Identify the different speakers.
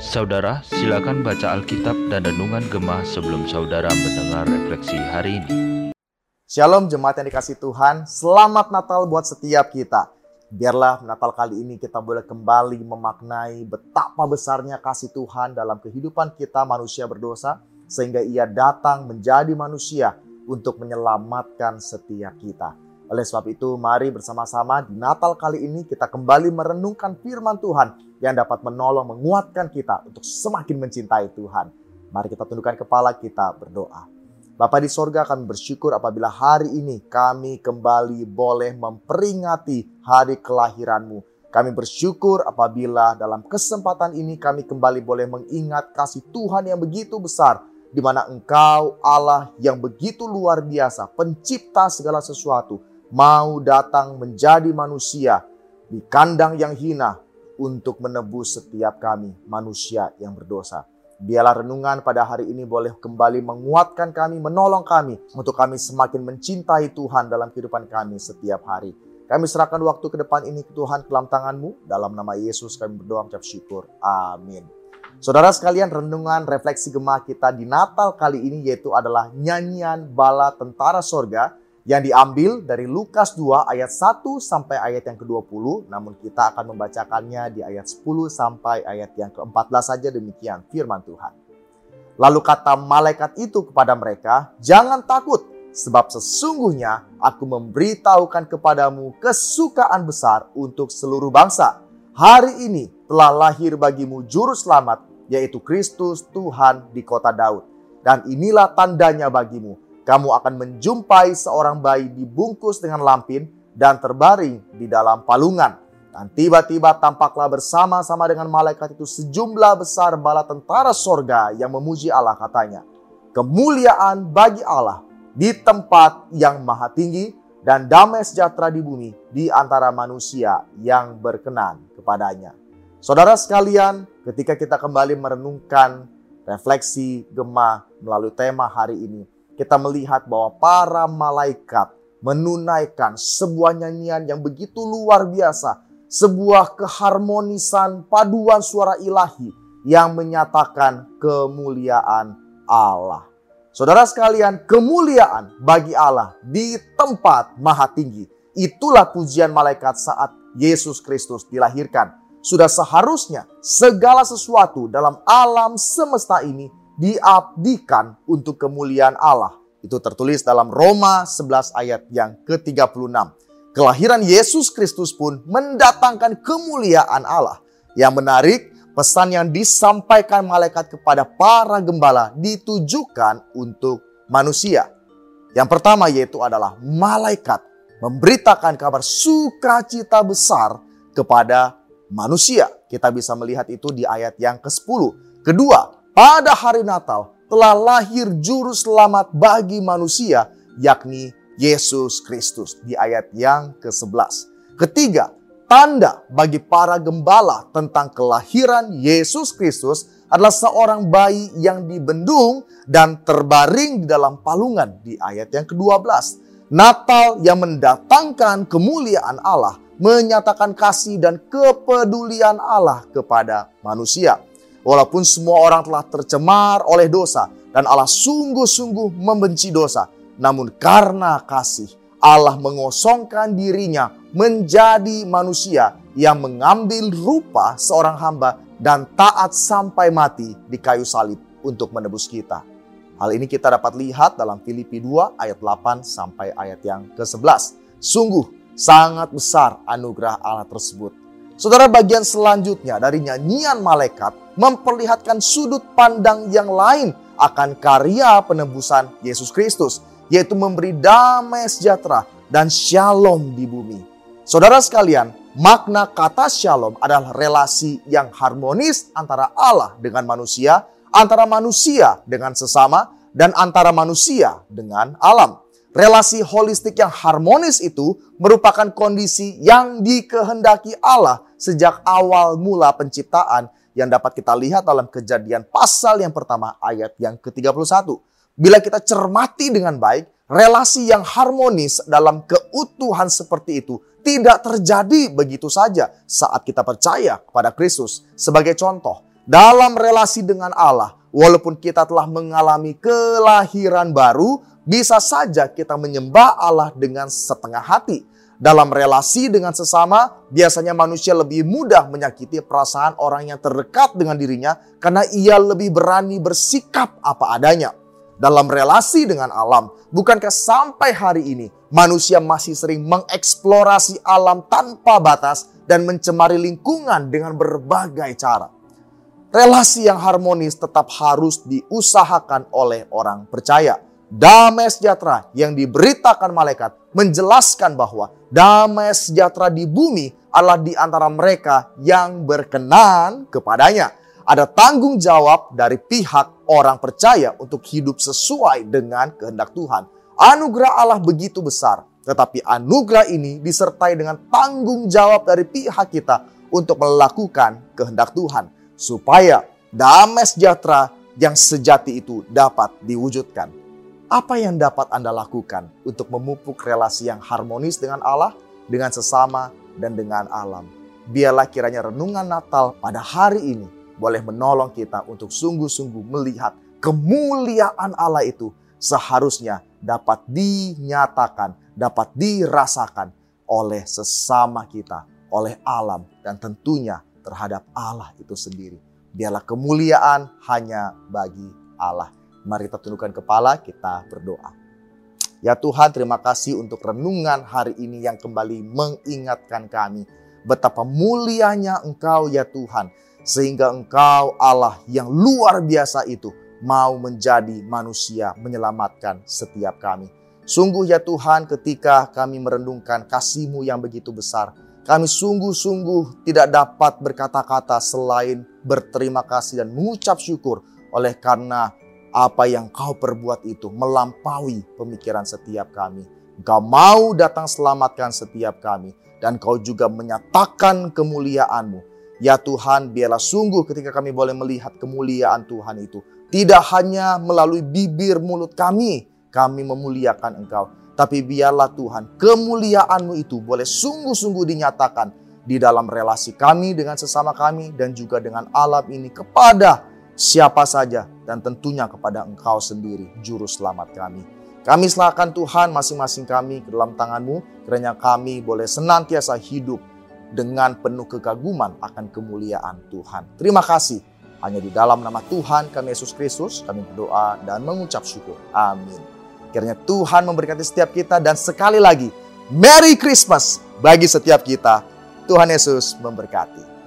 Speaker 1: Saudara, silakan baca Alkitab dan Renungan Gemah sebelum saudara mendengar refleksi hari ini.
Speaker 2: Shalom jemaat yang dikasih Tuhan, selamat Natal buat setiap kita. Biarlah Natal kali ini kita boleh kembali memaknai betapa besarnya kasih Tuhan dalam kehidupan kita manusia berdosa, sehingga ia datang menjadi manusia untuk menyelamatkan setiap kita. Oleh sebab itu, mari bersama-sama di Natal kali ini kita kembali merenungkan firman Tuhan yang dapat menolong menguatkan kita untuk semakin mencintai Tuhan. Mari kita tundukkan kepala kita berdoa. Bapa di sorga kami bersyukur apabila hari ini kami kembali boleh memperingati hari kelahiranmu. Kami bersyukur apabila dalam kesempatan ini kami kembali boleh mengingat kasih Tuhan yang begitu besar di mana Engkau Allah yang begitu luar biasa, pencipta segala sesuatu, mau datang menjadi manusia di kandang yang hina untuk menebus setiap kami manusia yang berdosa. Biarlah renungan pada hari ini boleh kembali menguatkan kami, menolong kami untuk kami semakin mencintai Tuhan dalam kehidupan kami setiap hari. Kami serahkan waktu ke depan ini ke Tuhan dalam tanganmu. Dalam nama Yesus kami berdoa mengucap syukur. Amin. Saudara sekalian, renungan refleksi gemah kita di Natal kali ini yaitu adalah nyanyian bala tentara sorga yang diambil dari Lukas 2 ayat 1 sampai ayat yang ke-20. Namun kita akan membacakannya di ayat 10 sampai ayat yang ke-14 saja demikian firman Tuhan. Lalu kata malaikat itu kepada mereka, "Jangan takut, sebab sesungguhnya aku memberitahukan kepadamu kesukaan besar untuk seluruh bangsa. Hari ini telah lahir bagimu juru selamat, yaitu Kristus Tuhan di kota Daud. Dan inilah tandanya bagimu, kamu akan menjumpai seorang bayi dibungkus dengan lampin dan terbaring di dalam palungan. Dan tiba-tiba tampaklah bersama-sama dengan malaikat itu sejumlah besar bala tentara sorga yang memuji Allah katanya. Kemuliaan bagi Allah di tempat yang maha tinggi dan damai sejahtera di bumi di antara manusia yang berkenan kepadanya. Saudara sekalian, ketika kita kembali merenungkan refleksi gemah melalui tema hari ini, kita melihat bahwa para malaikat menunaikan sebuah nyanyian yang begitu luar biasa, sebuah keharmonisan paduan suara ilahi yang menyatakan kemuliaan Allah. Saudara sekalian, kemuliaan bagi Allah di tempat maha tinggi. Itulah pujian malaikat saat Yesus Kristus dilahirkan. Sudah seharusnya segala sesuatu dalam alam semesta ini diabdikan untuk kemuliaan Allah. Itu tertulis dalam Roma 11 ayat yang ke-36. Kelahiran Yesus Kristus pun mendatangkan kemuliaan Allah. Yang menarik, pesan yang disampaikan malaikat kepada para gembala ditujukan untuk manusia. Yang pertama yaitu adalah malaikat memberitakan kabar sukacita besar kepada manusia. Kita bisa melihat itu di ayat yang ke-10. Kedua, pada hari Natal telah lahir juru selamat bagi manusia yakni Yesus Kristus di ayat yang ke-11. Ketiga, tanda bagi para gembala tentang kelahiran Yesus Kristus adalah seorang bayi yang dibendung dan terbaring di dalam palungan di ayat yang ke-12. Natal yang mendatangkan kemuliaan Allah menyatakan kasih dan kepedulian Allah kepada manusia. Walaupun semua orang telah tercemar oleh dosa dan Allah sungguh-sungguh membenci dosa, namun karena kasih Allah mengosongkan dirinya menjadi manusia yang mengambil rupa seorang hamba dan taat sampai mati di kayu salib untuk menebus kita. Hal ini kita dapat lihat dalam Filipi 2 ayat 8 sampai ayat yang ke-11. Sungguh sangat besar anugerah Allah tersebut Saudara bagian selanjutnya dari nyanyian malaikat memperlihatkan sudut pandang yang lain akan karya penebusan Yesus Kristus, yaitu memberi damai sejahtera dan shalom di bumi. Saudara sekalian, makna kata shalom adalah relasi yang harmonis antara Allah dengan manusia, antara manusia dengan sesama, dan antara manusia dengan alam. Relasi holistik yang harmonis itu merupakan kondisi yang dikehendaki Allah sejak awal mula penciptaan yang dapat kita lihat dalam kejadian pasal yang pertama ayat yang ke-31. Bila kita cermati dengan baik, relasi yang harmonis dalam keutuhan seperti itu tidak terjadi begitu saja saat kita percaya kepada Kristus. Sebagai contoh, dalam relasi dengan Allah, walaupun kita telah mengalami kelahiran baru, bisa saja kita menyembah Allah dengan setengah hati. Dalam relasi dengan sesama, biasanya manusia lebih mudah menyakiti perasaan orang yang terdekat dengan dirinya karena ia lebih berani bersikap apa adanya. Dalam relasi dengan alam, bukankah sampai hari ini manusia masih sering mengeksplorasi alam tanpa batas dan mencemari lingkungan dengan berbagai cara? Relasi yang harmonis tetap harus diusahakan oleh orang percaya damai sejahtera yang diberitakan malaikat menjelaskan bahwa damai sejahtera di bumi adalah di antara mereka yang berkenan kepadanya. Ada tanggung jawab dari pihak orang percaya untuk hidup sesuai dengan kehendak Tuhan. Anugerah Allah begitu besar, tetapi anugerah ini disertai dengan tanggung jawab dari pihak kita untuk melakukan kehendak Tuhan, supaya damai sejahtera yang sejati itu dapat diwujudkan. Apa yang dapat Anda lakukan untuk memupuk relasi yang harmonis dengan Allah, dengan sesama, dan dengan alam? Biarlah kiranya renungan Natal pada hari ini boleh menolong kita untuk sungguh-sungguh melihat kemuliaan Allah itu seharusnya dapat dinyatakan, dapat dirasakan oleh sesama kita, oleh alam, dan tentunya terhadap Allah itu sendiri. Biarlah kemuliaan hanya bagi Allah. Mari kita tundukkan kepala, kita berdoa. Ya Tuhan, terima kasih untuk renungan hari ini yang kembali mengingatkan kami betapa mulianya Engkau ya Tuhan, sehingga Engkau Allah yang luar biasa itu mau menjadi manusia menyelamatkan setiap kami. Sungguh ya Tuhan ketika kami merenungkan kasih-Mu yang begitu besar, kami sungguh-sungguh tidak dapat berkata-kata selain berterima kasih dan mengucap syukur oleh karena apa yang kau perbuat itu melampaui pemikiran setiap kami. Engkau mau datang selamatkan setiap kami. Dan kau juga menyatakan kemuliaanmu. Ya Tuhan, biarlah sungguh ketika kami boleh melihat kemuliaan Tuhan itu. Tidak hanya melalui bibir mulut kami, kami memuliakan Engkau. Tapi biarlah Tuhan, kemuliaanmu itu boleh sungguh-sungguh dinyatakan di dalam relasi kami dengan sesama kami dan juga dengan alam ini kepada siapa saja dan tentunya kepada Engkau sendiri, Juru Selamat kami. Kami serahkan Tuhan masing-masing kami ke dalam tanganmu, kiranya kami boleh senantiasa hidup dengan penuh kekaguman akan kemuliaan Tuhan. Terima kasih. Hanya di dalam nama Tuhan kami Yesus Kristus, kami berdoa dan mengucap syukur. Amin. Kiranya Tuhan memberkati setiap kita dan sekali lagi, Merry Christmas bagi setiap kita. Tuhan Yesus memberkati.